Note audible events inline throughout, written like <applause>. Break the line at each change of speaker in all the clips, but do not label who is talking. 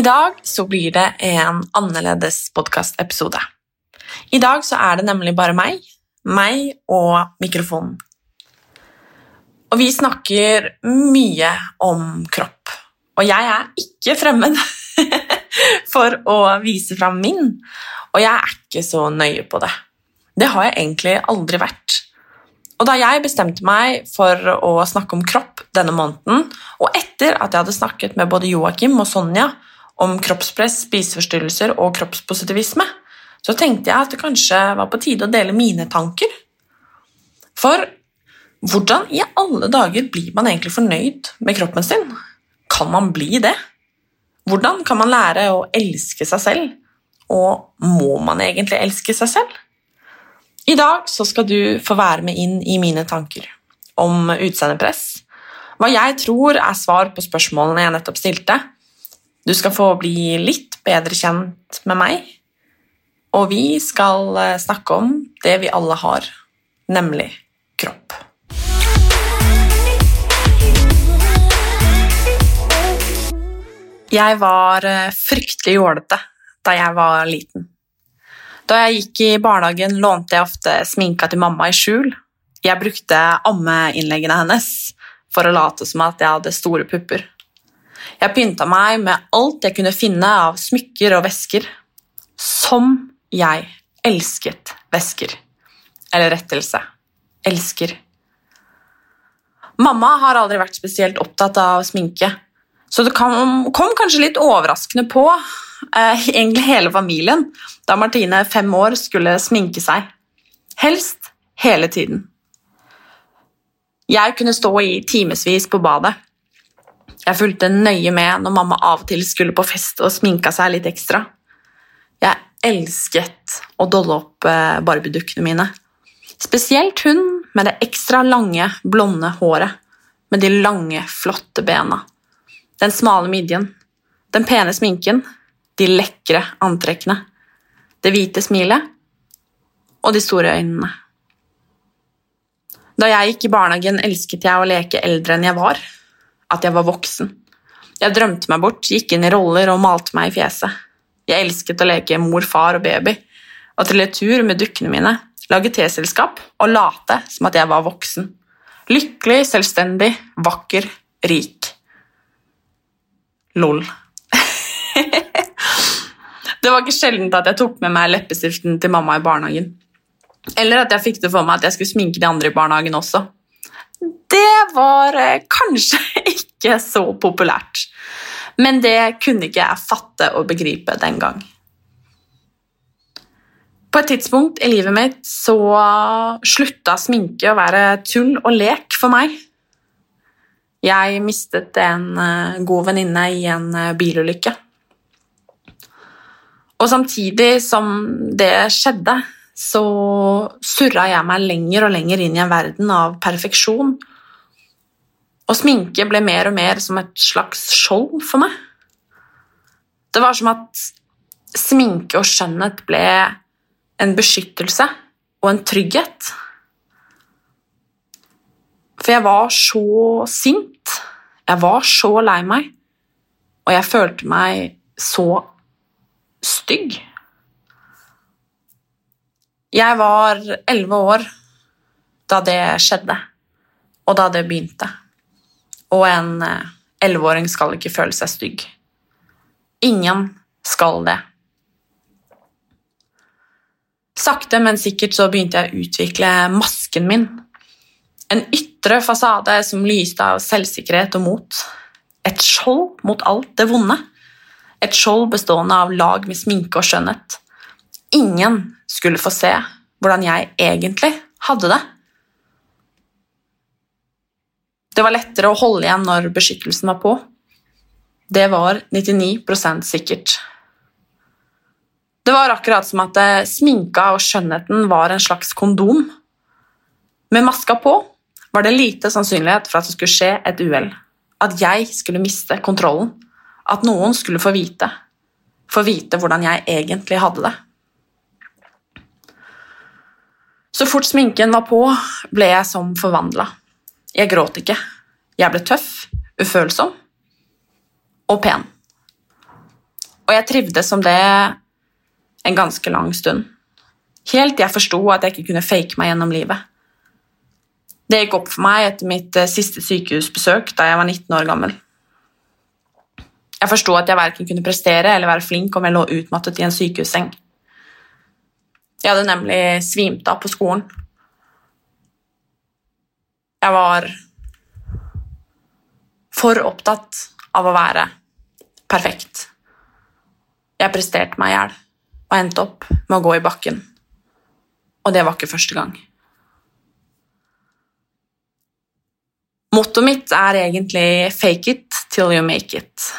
I dag så blir det en annerledes podkastepisode. I dag så er det nemlig bare meg, meg og mikrofonen. Og vi snakker mye om kropp. Og jeg er ikke fremmed <laughs> for å vise fram min, og jeg er ikke så nøye på det. Det har jeg egentlig aldri vært. Og da jeg bestemte meg for å snakke om kropp denne måneden, og etter at jeg hadde snakket med både Joakim og Sonja om kroppspress, spiseforstyrrelser og kroppspositivisme, så tenkte jeg at det kanskje var på tide å dele mine tanker. For hvordan i alle dager blir man egentlig fornøyd med kroppen sin? Kan man bli det? Hvordan kan man lære å elske seg selv? Og må man egentlig elske seg selv? I dag skal du få være med inn i mine tanker om utseendepress, hva jeg tror er svar på spørsmålene jeg nettopp stilte. Du skal få bli litt bedre kjent med meg, og vi skal eh, snakke om det vi alle har, nemlig kropp. Jeg var eh, fryktelig jålete da jeg var liten. Da jeg gikk i barnehagen, lånte jeg ofte sminka til mamma i skjul. Jeg brukte ammeinnleggene hennes for å late som at jeg hadde store pupper. Jeg pynta meg med alt jeg kunne finne av smykker og vesker. Som jeg elsket vesker. Eller rettelse elsker. Mamma har aldri vært spesielt opptatt av sminke, så det kom, kom kanskje litt overraskende på, eh, egentlig hele familien, da Martine, fem år, skulle sminke seg. Helst hele tiden. Jeg kunne stå i timevis på badet. Jeg fulgte nøye med når mamma av og til skulle på fest og sminka seg litt ekstra. Jeg elsket å dolle opp eh, barbiedukkene mine. Spesielt hun med det ekstra lange, blonde håret, med de lange, flotte bena. Den smale midjen, den pene sminken, de lekre antrekkene, det hvite smilet og de store øynene. Da jeg gikk i barnehagen, elsket jeg å leke eldre enn jeg var, at jeg var voksen. Jeg drømte meg bort, gikk inn i roller og malte meg i fjeset. Jeg elsket å leke mor, far og baby, og trille tur med dukkene mine, lage teselskap og late som at jeg var voksen. Lykkelig, selvstendig, vakker, rik. Lol. <laughs> det var ikke sjeldent at jeg tok med meg leppestiften til mamma i barnehagen. Eller at jeg fikk det for meg at jeg skulle sminke de andre i barnehagen også. Det var eh, kanskje <laughs> ikke så populært, men det kunne ikke jeg fatte og begripe den gang. På et tidspunkt i livet mitt så slutta sminke å være tull og lek for meg. Jeg mistet en eh, god venninne i en eh, bilulykke. Og samtidig som det skjedde, så surra jeg meg lenger og lenger inn i en verden av perfeksjon. Og sminke ble mer og mer som et slags skjold for meg. Det var som at sminke og skjønnhet ble en beskyttelse og en trygghet. For jeg var så sint, jeg var så lei meg, og jeg følte meg så stygg. Jeg var elleve år da det skjedde, og da det begynte. Og en eh, elleveåring skal ikke føle seg stygg. Ingen skal det. Sakte, men sikkert så begynte jeg å utvikle masken min. En ytre fasade som lyste av selvsikkerhet og mot. Et skjold mot alt det vonde. Et skjold bestående av lag med sminke og skjønnhet. Ingen skulle få se hvordan jeg egentlig hadde det. Det var lettere å holde igjen når beskyttelsen var på. Det var 99% sikkert. Det var akkurat som at eh, sminka og skjønnheten var en slags kondom. Med maska på var det lite sannsynlighet for at det skulle skje et uhell. At jeg skulle miste kontrollen. At noen skulle få vite. Få vite hvordan jeg egentlig hadde det. Så fort sminken var på, ble jeg som forvandla. Jeg gråt ikke. Jeg ble tøff, ufølsom og pen. Og jeg trivdes som det en ganske lang stund. Helt til jeg forsto at jeg ikke kunne fake meg gjennom livet. Det gikk opp for meg etter mitt eh, siste sykehusbesøk da jeg var 19 år gammel. Jeg forsto at jeg verken kunne prestere eller være flink om jeg lå utmattet i en sykehusseng. Jeg hadde nemlig svimt av på skolen. Jeg var for opptatt av å være perfekt. Jeg presterte meg i hjel og endte opp med å gå i bakken. Og det var ikke første gang. Mottoet mitt er egentlig 'fake it till you make it'.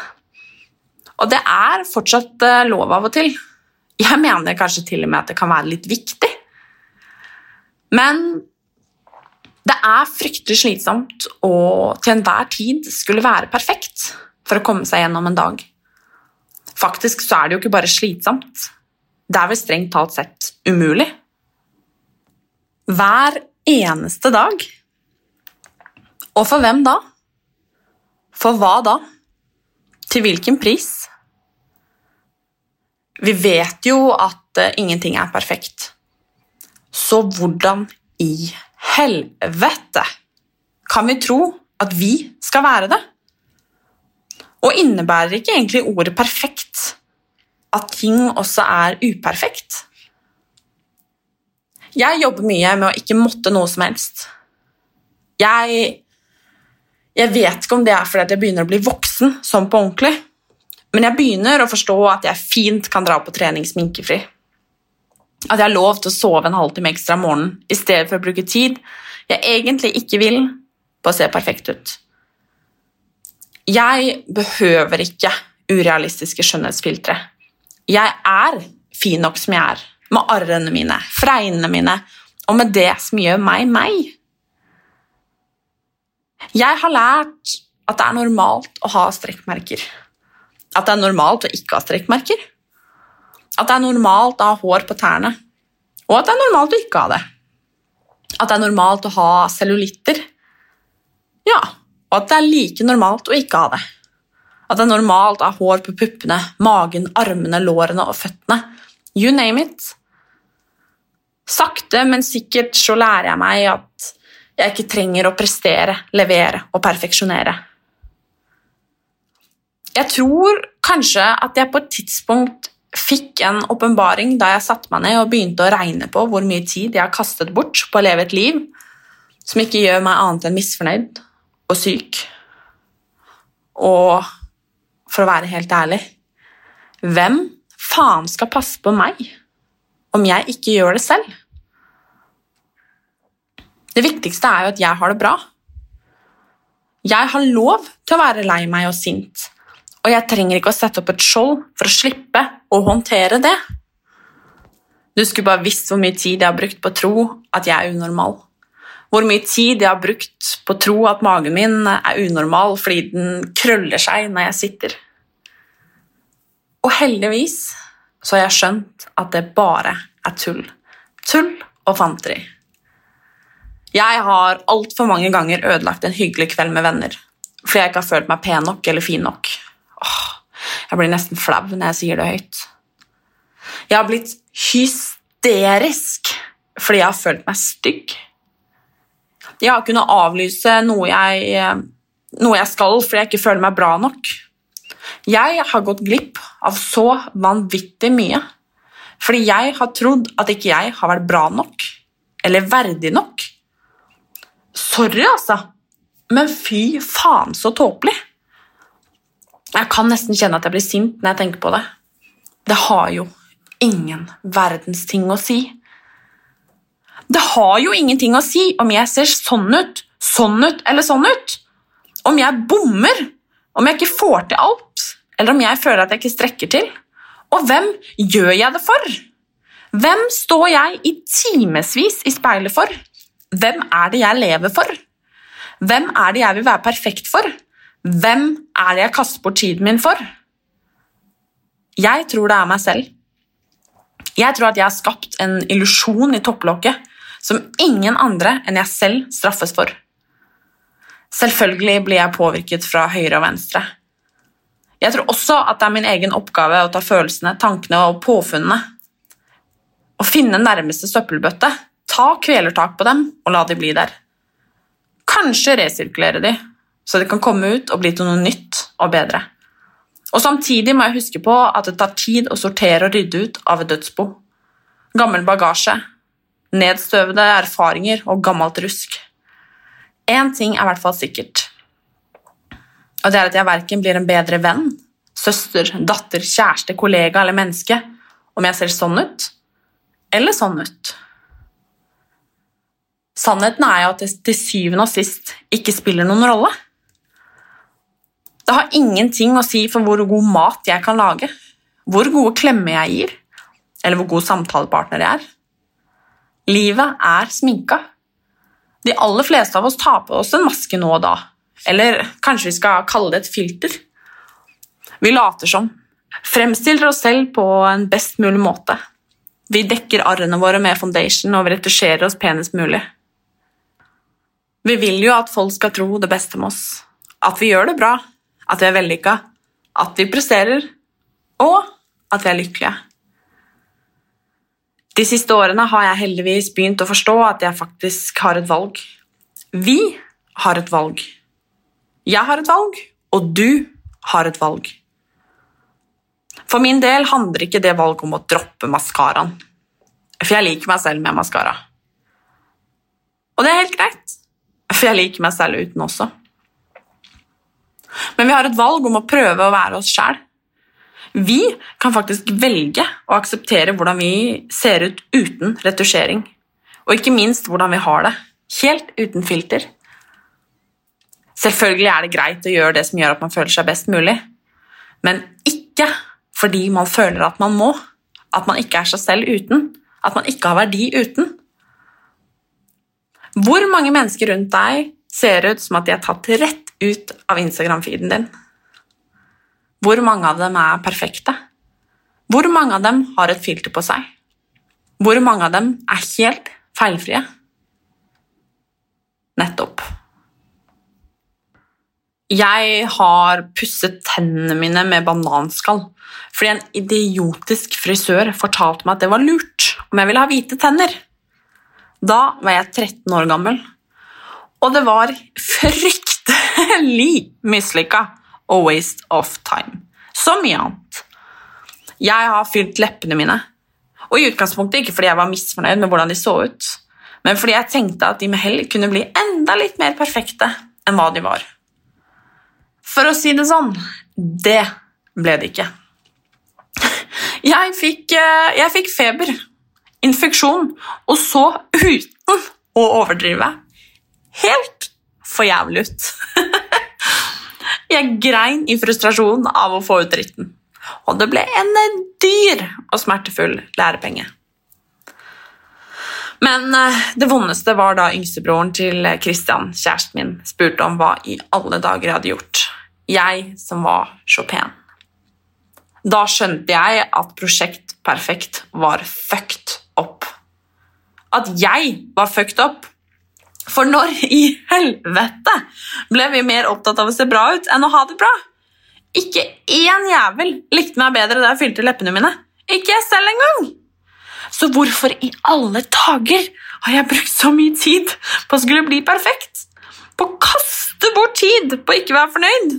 Og det er fortsatt eh, lov av og til. Jeg mener kanskje til og med at det kan være litt viktig. Men det er fryktelig slitsomt å til enhver tid skulle være perfekt for å komme seg gjennom en dag. Faktisk så er det jo ikke bare slitsomt, det er vel strengt talt sett umulig. Hver eneste dag. Og for hvem da? For hva da? Til hvilken pris? Vi vet jo at uh, ingenting er perfekt. Så hvordan i helvete kan vi tro at vi skal være det? Og innebærer ikke egentlig ordet perfekt at ting også er uperfekt? Jeg jobber mye med å ikke måtte noe som helst. Jeg, jeg vet ikke om det er fordi jeg begynner å bli voksen sånn på ordentlig, men jeg begynner å forstå at jeg fint kan dra på trening sminkefri. At jeg har lov til å sove en halvtime ekstra om morgenen i stedet for å bruke tid jeg egentlig ikke vil på å se perfekt ut. Jeg behøver ikke urealistiske skjønnhetsfiltre. Jeg er fin nok som jeg er, med arrene mine, fregnene mine, og med det som gjør meg meg. Jeg har lært at det er normalt å ha strekkmerker. At det er normalt å ikke ha strekkmerker. At det er normalt å ha hår på tærne. Og at det er normalt å ikke ha det. At det er normalt å ha cellulitter. Ja, og at det er like normalt å ikke ha det. At det er normalt å ha hår på puppene, magen, armene, lårene og føttene. You name it. Sakte, men sikkert så lærer jeg meg at jeg ikke trenger å prestere, levere og perfeksjonere. Jeg tror kanskje at jeg på et tidspunkt fikk en åpenbaring da jeg satte meg ned og begynte å regne på hvor mye tid jeg har kastet bort på å leve et liv som ikke gjør meg annet enn misfornøyd og syk. Og for å være helt ærlig hvem faen skal passe på meg om jeg ikke gjør det selv? Det viktigste er jo at jeg har det bra. Jeg har lov til å være lei meg og sint, og jeg trenger ikke å sette opp et skjold for å slippe å håndtere det. Du skulle bare visst hvor mye tid jeg har brukt på å tro at jeg er unormal. Hvor mye tid jeg har brukt på å tro at magen min er unormal fordi den krøller seg når jeg sitter. Og heldigvis så har jeg skjønt at det bare er tull. Tull og fanteri. Jeg har altfor mange ganger ødelagt en hyggelig kveld med venner fordi jeg ikke har følt meg pen nok eller fin nok. Åh, jeg blir nesten flau når jeg sier det høyt. Jeg har blitt hysterisk fordi jeg har følt meg stygg. Jeg har kunnet avlyse noe jeg, eh, noe jeg skal fordi jeg ikke føler meg bra nok. Jeg har gått glipp av så vanvittig mye fordi jeg har trodd at ikke jeg har vært bra nok eller verdig nok. Sorry, altså, men fy faen så tåpelig. Jeg kan nesten kjenne at jeg blir sint når jeg tenker på det. Det har jo ingen verdens ting å si. Det har jo ingenting å si om jeg ser sånn ut, sånn ut eller sånn ut. Om jeg bommer, om jeg ikke får til alt, eller om jeg føler at jeg ikke strekker til. Og hvem gjør jeg det for? Hvem står jeg i timevis i speilet for? Hvem er det jeg lever for? Hvem er det jeg vil være perfekt for? Hvem er det jeg kaster bort tiden min for? Jeg tror det er meg selv. Jeg tror at jeg har skapt en illusjon i topplokket som ingen andre enn jeg selv straffes for. Selvfølgelig blir jeg påvirket fra høyre og venstre. Jeg tror også at det er min egen oppgave å ta følelsene, tankene og påfunnene. Å finne nærmeste søppelbøtte, ta kvelertak på dem og la de bli der. Kanskje resirkulere de, så det kan komme ut og bli til noe nytt og bedre. Og Samtidig må jeg huske på at det tar tid å sortere og rydde ut av et dødsbo. Gammel bagasje, nedstøvede erfaringer og gammelt rusk. Én ting er i hvert fall sikkert, og det er at jeg verken blir en bedre venn, søster, datter, kjæreste, kollega eller menneske om jeg ser sånn ut eller sånn ut. Sannheten er jo at det til syvende og sist ikke spiller noen rolle. Det har ingenting å si for hvor god mat jeg kan lage, hvor gode klemmer jeg gir, eller hvor god samtalepartner jeg er. Livet er sminka. De aller fleste av oss tar på oss en maske nå og da, eller kanskje vi skal kalle det et filter. Vi later som, fremstiller oss selv på en best mulig måte. Vi dekker arrene våre med foundation og vi retusjerer oss penest mulig. Vi vil jo at folk skal tro det beste med oss, at vi gjør det bra, at vi er vellykka, at vi presterer, og at vi er lykkelige. De siste årene har jeg heldigvis begynt å forstå at jeg faktisk har et valg. Vi har et valg. Jeg har et valg, og du har et valg. For min del handler ikke det valget om å droppe maskaraen, for jeg liker meg selv med maskara. Og det er helt greit, for jeg liker meg selv uten også. Men vi har et valg om å prøve å være oss sjæl. Vi kan faktisk velge å akseptere hvordan vi ser ut uten retusjering, og ikke minst hvordan vi har det, helt uten filter. Selvfølgelig er det greit å gjøre det som gjør at man føler seg best mulig, men ikke fordi man føler at man må, at man ikke er seg selv uten, at man ikke har verdi uten. Hvor mange mennesker rundt deg ser ut som at de er tatt rett ut av Instagram-feeden din? Hvor mange av dem er perfekte? Hvor mange av dem har et filter på seg? Hvor mange av dem er helt feilfrie? Nettopp. Jeg har pusset tennene mine med bananskall fordi en idiotisk frisør fortalte meg at det var lurt om jeg ville ha hvite tenner. Da var jeg 13 år gammel, og det var fryktelig <laughs> mislykka og waste of time. Så mye annet. Jeg har fylt leppene mine, og i utgangspunktet ikke fordi jeg var misfornøyd med hvordan de så ut, men fordi jeg tenkte at de med hell kunne bli enda litt mer perfekte enn hva de var. For å si det sånn det ble det ikke. <laughs> Jeg fikk, eh, jeg fikk feber, infeksjon, og så, uten å overdrive, helt for jævlig ut. <laughs> Jeg grein i frustrasjon av å få ut dritten, og det ble en dyr og smertefull lærepenge. Men eh, det vondeste var da yngstebroren til Christian, kjæresten min, spurte om hva i alle dager jeg hadde gjort. Jeg som var pen. Da skjønte jeg at Prosjekt Perfekt var fucked up. At jeg var fucked up. For når i helvete ble vi mer opptatt av å se bra ut enn å ha det bra? Ikke én jævel likte meg bedre da jeg fylte leppene mine. Ikke jeg selv engang. Så hvorfor i alle dager har jeg brukt så mye tid på å skulle bli perfekt? På å kaste bort tid på å ikke være fornøyd?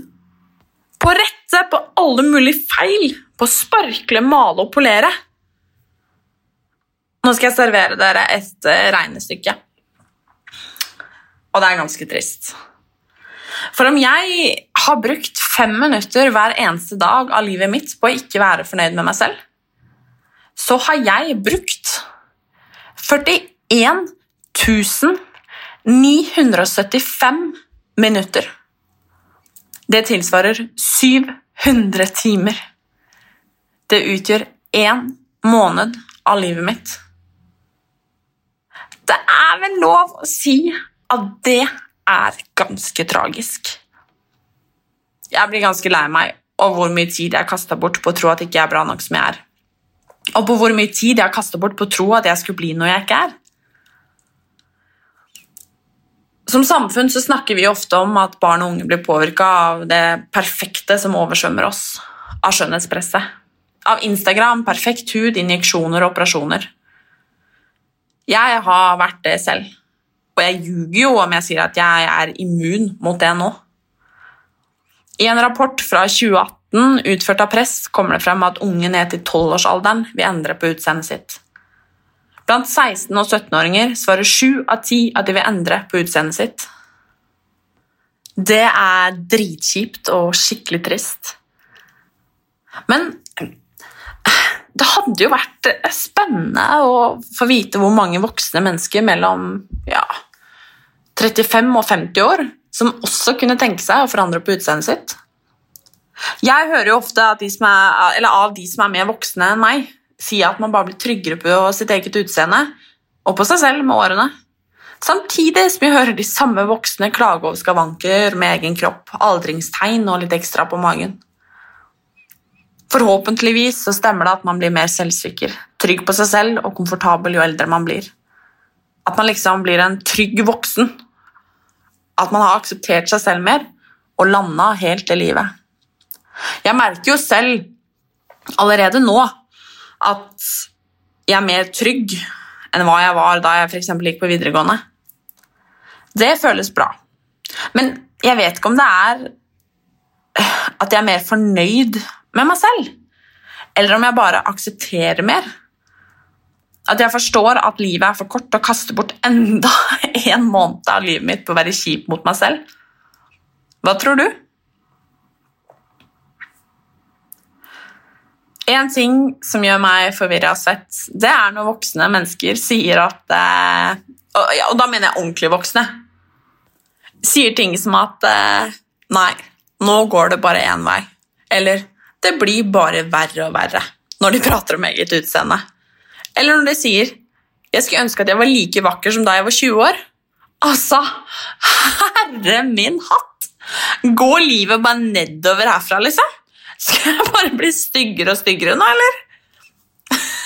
På å rette på alle mulige feil? På å sparkle, male og polere? Nå skal jeg servere dere et eh, regnestykke. Og det er ganske trist. For om jeg har brukt fem minutter hver eneste dag av livet mitt på å ikke være fornøyd med meg selv, så har jeg brukt 41 975 minutter. Det tilsvarer 700 timer. Det utgjør én måned av livet mitt. Det er vel lov å si at det er ganske tragisk. Jeg blir ganske lei meg over hvor mye tid jeg kasta bort på å tro at jeg ikke er bra nok som jeg er. Og på hvor mye tid jeg har kasta bort på å tro at jeg skulle bli noe jeg ikke er. Som samfunn så snakker vi ofte om at barn og unge blir påvirka av det perfekte som oversvømmer oss, av skjønnhetspresset. Av Instagram, perfekt hud, injeksjoner og operasjoner. Jeg har vært det selv. Og jeg ljuger jo om jeg sier at jeg er immun mot det nå. I en rapport fra 2018 utført av Press kommer det frem at unge ned til 12-årsalderen vil endre på utseendet sitt. Blant 16- og 17-åringer svarer 7 av 10 at de vil endre på utseendet sitt. Det er dritkjipt og skikkelig trist. Men det hadde jo vært spennende å få vite hvor mange voksne mennesker mellom ja, 35 og 50 år som også kunne tenke seg å forandre på utseendet sitt. Jeg hører jo ofte de er, av de som er mer voksne enn meg, si at man bare blir tryggere på sitt eget utseende og på seg selv med årene. Samtidig som vi hører de samme voksne klage over skavanker med egen kropp, aldringstegn og litt ekstra på magen. Forhåpentligvis så stemmer det at man blir mer selvsikker, trygg på seg selv og komfortabel jo eldre man blir. At man liksom blir en trygg voksen. At man har akseptert seg selv mer og landa helt i livet. Jeg merker jo selv allerede nå at jeg er mer trygg enn hva jeg var da jeg f.eks. gikk på videregående. Det føles bra. Men jeg vet ikke om det er at jeg er mer fornøyd med meg selv, eller om jeg bare aksepterer mer. At jeg forstår at livet er for kort til å kaste bort enda <laughs> en måned av livet mitt på å være kjip mot meg selv. Hva tror du? En ting som gjør meg forvirra svett, det er når voksne mennesker sier at eh, og, og da mener jeg ordentlig voksne. Sier ting som at eh, Nei, nå går det bare én vei. Eller det blir bare verre og verre når de prater om eget utseende. Eller når de sier 'Jeg skulle ønske at jeg var like vakker som da jeg var 20 år'. Altså, herre min hatt! Går livet bare nedover herfra, liksom? Skal jeg bare bli styggere og styggere nå, eller?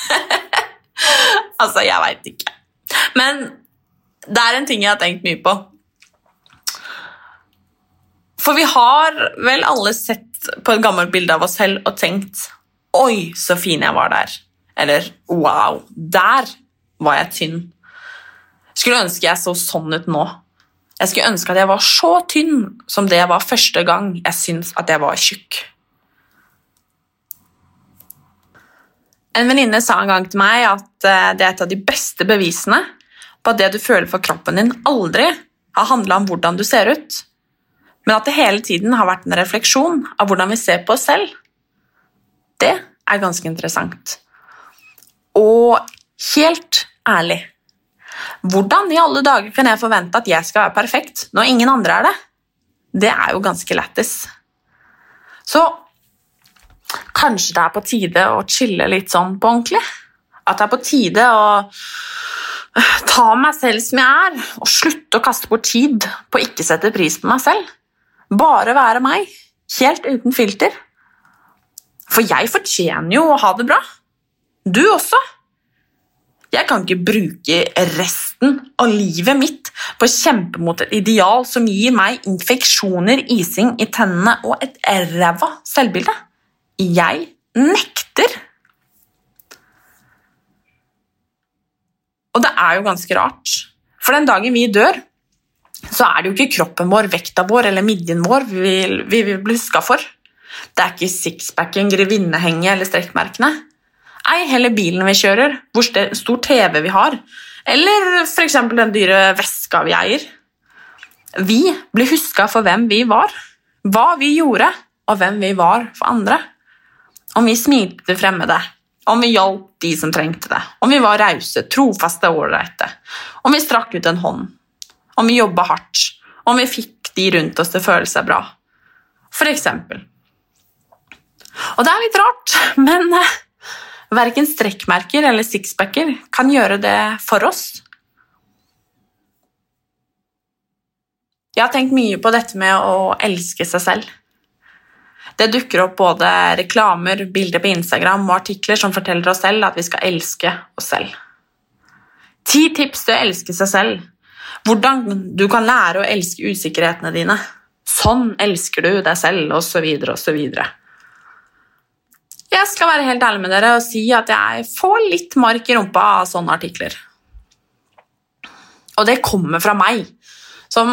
<laughs> altså, jeg veit ikke. Men det er en ting jeg har tenkt mye på. For vi har vel alle sett på et gammelt bilde av oss selv og tenkt Oi, så fin jeg var der. Eller wow, der var jeg tynn. Skulle ønske jeg så sånn ut nå. Jeg skulle ønske at jeg var så tynn som det jeg var første gang jeg syntes at jeg var tjukk. En venninne sa en gang til meg at eh, det er et av de beste bevisene på at det du føler for kroppen din, aldri har handla om hvordan du ser ut, men at det hele tiden har vært en refleksjon av hvordan vi ser på oss selv. Det er ganske interessant. Og helt ærlig Hvordan i alle dager kan jeg forvente at jeg skal være perfekt når ingen andre er det? Det er jo ganske lættis. Så kanskje det er på tide å chille litt sånn på ordentlig? At det er på tide å ta meg selv som jeg er, og slutte å kaste bort tid på å ikke sette pris på meg selv? Bare være meg, helt uten filter. For jeg fortjener jo å ha det bra. Du også. Jeg kan ikke bruke resten av livet mitt på å kjempe mot et ideal som gir meg infeksjoner, ising i tennene og et ræva selvbilde. Jeg nekter. Og det er jo ganske rart. For den dagen vi dør, så er det jo ikke kroppen vår, vekta vår eller midjen vår vi vil, vi vil bli huska for. Det er ikke sixpacken, grevinnehenget eller strekkmerkene. Ei heller bilen vi kjører, hvor stor TV vi har, eller f.eks. den dyre veska vi eier. Vi blir huska for hvem vi var, hva vi gjorde, og hvem vi var for andre. Om vi smilte fremmede, om vi hjalp de som trengte det, om vi var rause, trofaste og ålreite, om vi strakk ut en hånd, om vi jobba hardt, om vi fikk de rundt oss til å føle seg bra. For eksempel. Og det er litt rart, <laughs> men eh, verken strekkmerker eller sixpacker kan gjøre det for oss. Jeg har tenkt mye på dette med å elske seg selv. Det dukker opp både reklamer, bilder på Instagram og artikler som forteller oss selv at vi skal elske oss selv. Ti tips til å elske seg selv. Hvordan du kan lære å elske usikkerhetene dine. Sånn elsker du deg selv, osv., osv. Jeg skal være helt ærlig med dere og si at jeg får litt mark i rumpa av sånne artikler. Og det kommer fra meg, som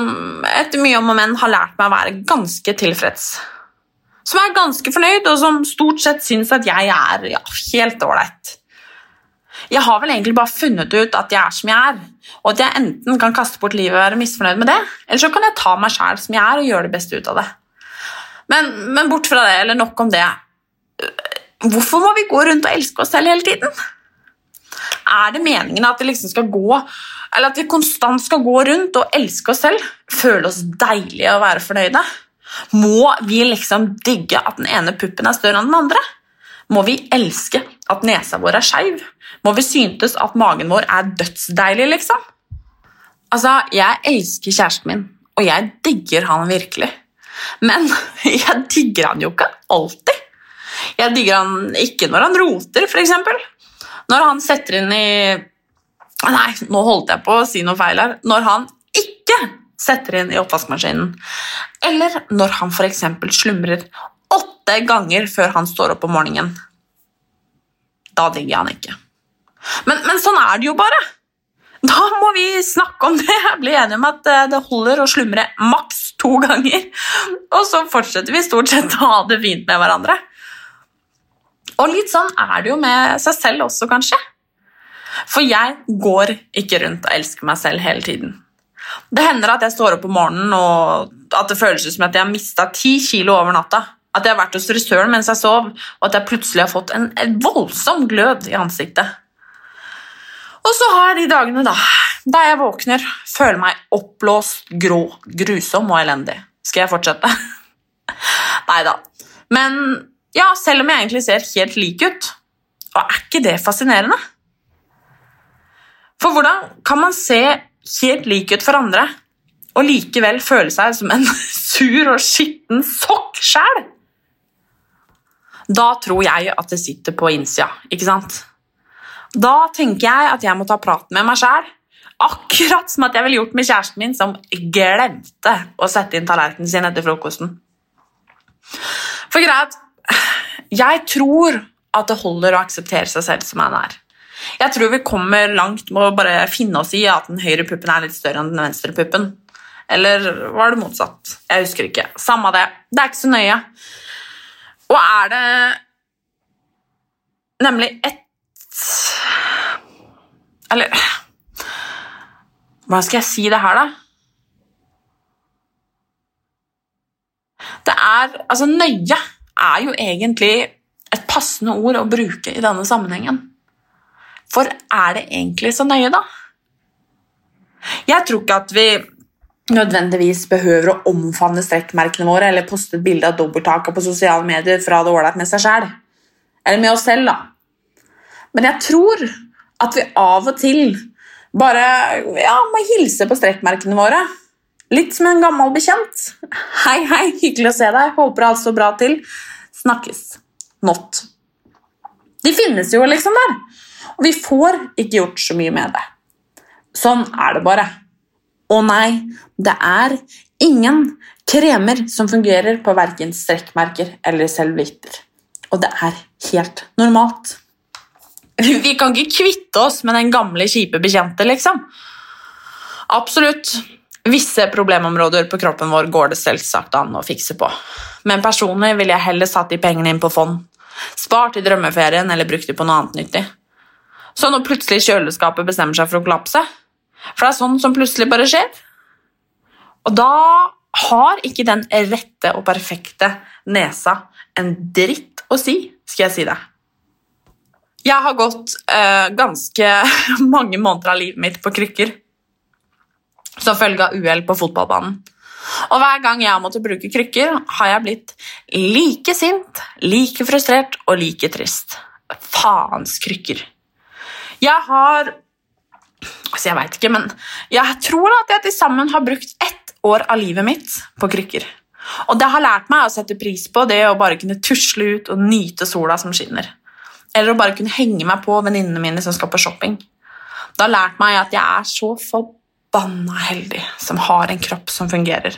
etter mye om og men har lært meg å være ganske tilfreds som er ganske fornøyd, og som stort sett syns at jeg er ja, helt ålreit. Jeg har vel egentlig bare funnet ut at jeg er som jeg er, og at jeg enten kan kaste bort livet og være misfornøyd med det, eller så kan jeg ta meg sjæl som jeg er, og gjøre det beste ut av det. Men, men bort fra det, eller nok om det. Hvorfor må vi gå rundt og elske oss selv hele tiden? Er det meningen at vi liksom skal gå eller at vi konstant skal gå rundt og elske oss selv, føle oss deilige og være fornøyde? Må vi liksom digge at den ene puppen er større enn den andre? Må vi elske at nesa vår er skeiv? Må vi syntes at magen vår er dødsdeilig, liksom? Altså, jeg elsker kjæresten min, og jeg digger han virkelig. Men <laughs> jeg digger han jo ikke alltid. Jeg digger han ikke når han roter, f.eks. Når han setter inn i Nei, nå holdt jeg på å si noe feil her. Når han ikke setter inn i oppvaskmaskinen. Eller når han f.eks. slumrer åtte ganger før han står opp om morgenen. Da digger jeg han ikke. Men, men, sånn er det jo bare. Da må vi snakke om det, bli enige om at eh, det holder å slumre maks to ganger. Og så fortsetter vi stort sett å ha det fint med hverandre. Og litt sånn er det jo med seg selv også, kanskje. For jeg går ikke rundt og elsker meg selv hele tiden. Det hender at jeg står opp om morgenen og at det føles som at jeg har mista ti kilo over natta. At jeg har vært hos frisøren mens jeg sov, og at jeg plutselig har fått en, en voldsom glød i ansiktet. Og så har jeg de dagene da, der jeg våkner, føler meg oppblåst, grå, grusom og elendig. Skal jeg fortsette? <laughs> Nei da. Men ja, selv om jeg egentlig ser helt lik ut, og er ikke det fascinerende? For hvordan kan man se helt lik ut for andre, og likevel føle seg som en <laughs> sur og skitten sokk sjæl. Da tror jeg at det sitter på innsida, ikke sant? Da tenker jeg at jeg må ta praten med meg sjæl, akkurat som at jeg ville gjort med kjæresten min, som glemte å sette inn tallerkenen sin etter frokosten. For greit, jeg tror at det holder å akseptere seg selv som man er. Jeg tror vi kommer langt med å bare finne oss i at den høyre puppen er litt større enn den venstre puppen. Eller var det motsatt? Jeg husker ikke. Samme det. Det er ikke så nøye. Og er det nemlig ett Eller Hvordan skal jeg si det her, da? Det er Altså, nøye er jo egentlig et passende ord å bruke i denne sammenhengen. For er det egentlig så nøye, da? Jeg tror ikke at vi nødvendigvis behøver å omfavne strekkmerkene våre eller poste et bilde av dobbelttaka på sosiale medier for å ha det ålreit med seg sjæl. Eller med oss selv, da. Men jeg tror at vi av og til bare ja, må hilse på strekkmerkene våre. Litt som en gammel bekjent. Hei, hei, hyggelig å se deg. Håper alt står bra til. Snakkes. Not. De finnes jo liksom der. Og vi får ikke gjort så mye med det. Sånn er det bare. Og nei, det er ingen kremer som fungerer på verken strekkmerker eller cellulitter. Og det er helt normalt. Vi kan ikke kvitte oss med den gamle, kjipe bekjente, liksom. Absolutt. Visse problemområder på kroppen vår går det selvsagt an å fikse på. Men personlig ville jeg heller satt de pengene inn på fond. Spart til drømmeferien eller brukt de på noe annet nyttig. Så når plutselig kjøleskapet bestemmer seg for å kollapse For det er sånn som plutselig bare skjer. Og da har ikke den rette og perfekte nesa en dritt å si, skal jeg si det. Jeg har gått eh, ganske <laughs> mange måneder av livet mitt på krykker som følge av uhell på fotballbanen. Og hver gang jeg har måttet bruke krykker, har jeg blitt like sint, like frustrert og like trist. Faens krykker. Jeg har Altså, jeg veit ikke, men jeg tror at jeg til sammen har brukt ett år av livet mitt på krykker. Og det har lært meg å sette pris på det å bare kunne tusle ut og nyte sola som skinner. Eller å bare kunne henge meg på venninnene mine som skal på shopping. Det har lært meg at jeg er så forbanna heldig som har en kropp som fungerer,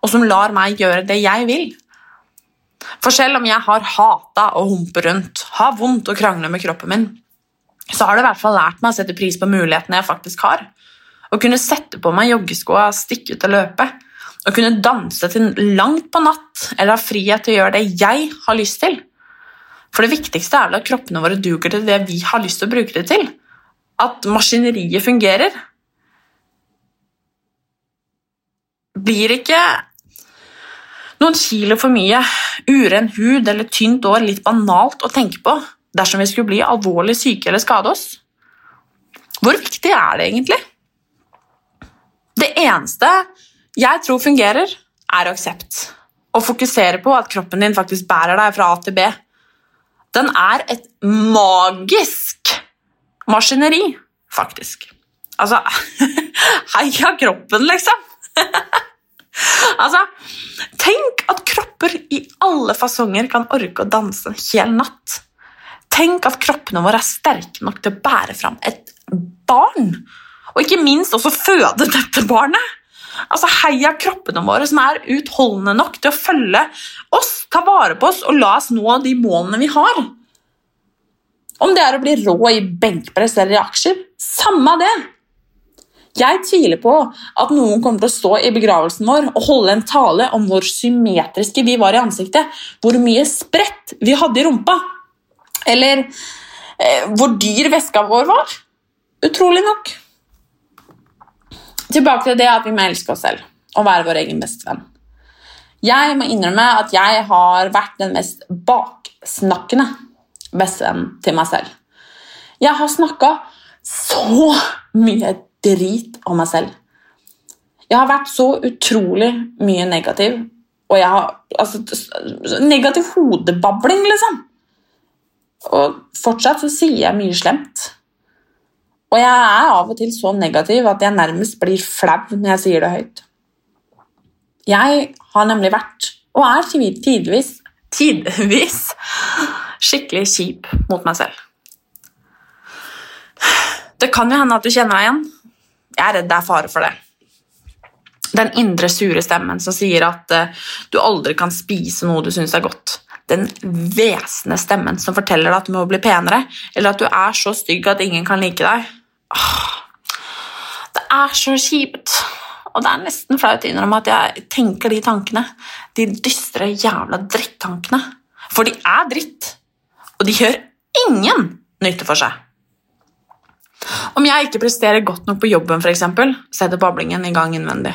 og som lar meg gjøre det jeg vil. For selv om jeg har hata å humpe rundt, har vondt å krangle med kroppen min, så har det i hvert fall lært meg å sette pris på mulighetene jeg faktisk har. Å kunne sette på meg joggeskoa, stikke ut og løpe. Å kunne danse til langt på natt eller ha frihet til å gjøre det jeg har lyst til. For det viktigste er vel at kroppene våre duger til det vi har lyst til å bruke det til. At maskineriet fungerer. Blir ikke noen kilo for mye, uren hud eller tynt år litt banalt å tenke på dersom vi skulle bli alvorlig syke eller skade oss? Hvor viktig er det egentlig? Det eneste jeg tror fungerer, er aksept. Å fokusere på at kroppen din faktisk bærer deg fra A til B. Den er et magisk maskineri, faktisk. Altså <laughs> Heia kroppen, liksom! <laughs> altså, tenk at kropper i alle fasonger kan orke å danse en hel natt. Tenk at kroppene våre er sterke nok til å bære fram et barn. Og ikke minst også føde dette barnet. Altså Heia kroppene våre som er utholdende nok til å følge oss, ta vare på oss og la oss nå de målene vi har. Om det er å bli rå i benkpress eller i aksjer, samme det. Jeg tviler på at noen kommer til å stå i begravelsen vår og holde en tale om hvor symmetriske vi var i ansiktet, hvor mye spredt vi hadde i rumpa, eller eh, hvor dyr veska vår var. Utrolig nok. Tilbake til det at vi må elske oss selv og være vår egen bestevenn. Jeg må innrømme at jeg har vært den mest baksnakkende bestevennen til meg selv. Jeg har snakka så mye drit om meg selv. Jeg har vært så utrolig mye negativ, og jeg har altså, Negativ hodebabling, liksom. Og fortsatt så sier jeg mye slemt. Og jeg er av og til så negativ at jeg nærmest blir flau når jeg sier det høyt. Jeg har nemlig vært, og er tidvis, tidvis skikkelig kjip mot meg selv. Det kan jo hende at du kjenner deg igjen. Jeg er redd det er fare for det. Den indre sure stemmen som sier at uh, du aldri kan spise noe du syns er godt. Den hvesende stemmen som forteller deg at du må bli penere, eller at du er så stygg at ingen kan like deg. Det er så kjipt. Og det er nesten flaut å innrømme at jeg tenker de tankene. De dystre jævla drittankene. For de er dritt, og de gjør ingen nytte for seg. Om jeg ikke presterer godt nok på jobben, f.eks., setter bablingen i gang innvendig.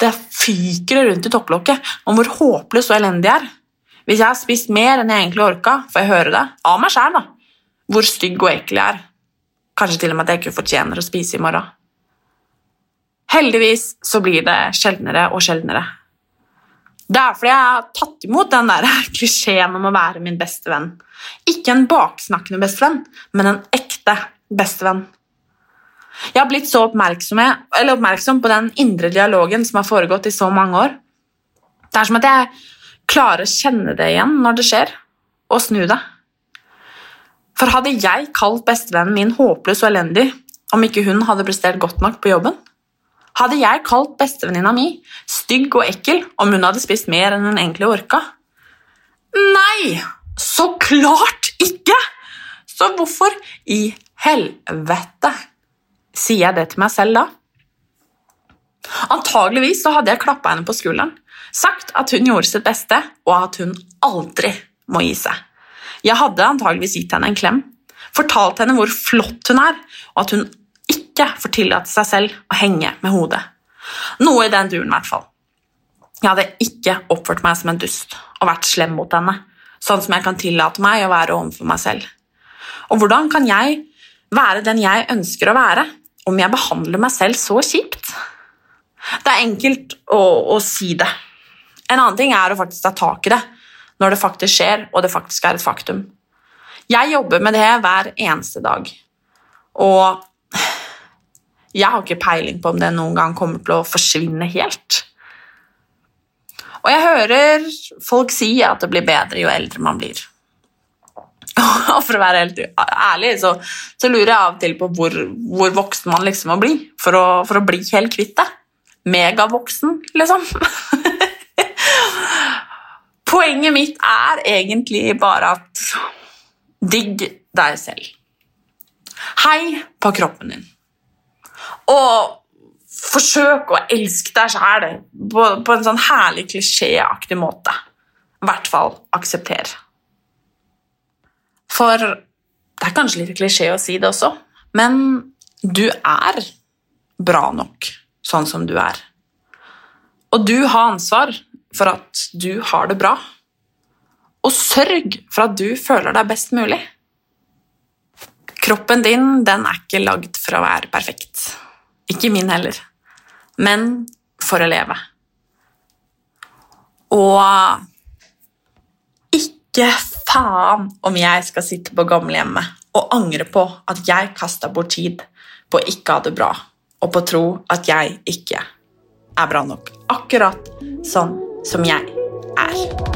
Det fyker rundt i topplokket om hvor håpløs og elendig jeg er. Hvis jeg har spist mer enn jeg egentlig orka, får jeg høre det av meg sjæl hvor stygg og ekkel jeg er. Kanskje til og med at jeg ikke fortjener å spise i morgen. Heldigvis så blir det sjeldnere og sjeldnere. Det er fordi jeg har tatt imot den der <laughs> klisjeen om å være min beste venn. Ikke en baksnakkende bestevenn, men en ekte bestevenn. Jeg har blitt så oppmerksom, oppmerksom på den indre dialogen som har foregått i så mange år. Det er som at jeg klarer å kjenne det igjen når det skjer, og snu det. For hadde jeg kalt bestevennen min håpløs og elendig om ikke hun hadde prestert godt nok på jobben? Hadde jeg kalt bestevenninna mi stygg og ekkel om hun hadde spist mer enn hun egentlig orka? Nei, så klart ikke! Så hvorfor i helvete sier jeg det til meg selv da? Antageligvis så hadde jeg klappa henne på skulderen, sagt at hun gjorde sitt beste, og at hun aldri må gi seg. Jeg hadde antageligvis gitt henne en klem, fortalt henne hvor flott hun er, og at hun ikke får tillate seg selv å henge med hodet. Noe i den duren, i hvert fall. Jeg hadde ikke oppført meg som en dust og vært slem mot henne, sånn som jeg kan tillate meg å være overfor meg selv. Og hvordan kan jeg være den jeg ønsker å være, om jeg behandler meg selv så kjipt? Det er enkelt å, å si det. En annen ting er å faktisk ta tak i det når det faktisk skjer, og det faktisk er et faktum. Jeg jobber med det hver eneste dag, og jeg har ikke peiling på om det noen gang kommer til å forsvinne helt. Og jeg hører folk si at det blir bedre jo eldre man blir. <laughs> Og for å være helt ærlig så, så lurer jeg av og til på hvor, hvor, voksen man liksom må bli for å, for å bli helt kvitt det. Megavoksen, liksom. <laughs> Poenget mitt er egentlig bare at digg deg selv. Hei på kroppen din. Og forsøk å elske deg sjæl på, en sånn herlig klisjéaktig måte. I hvert fall aksepter. For det er kanskje litt klisjé å si det også, men du er bra nok sånn som du er. Og du har ansvar for at du har det bra. Og sørg for at du føler deg best mulig. Kroppen din den er ikke lagd for å være perfekt. Ikke min heller. Men for å leve. Og ikke faen om jeg skal sitte på gamlehjemmet og angre på at jeg kasta bort tid på å ikke ha det bra, og på å tro at jeg ikke er bra nok. Akkurat sånn som jeg er.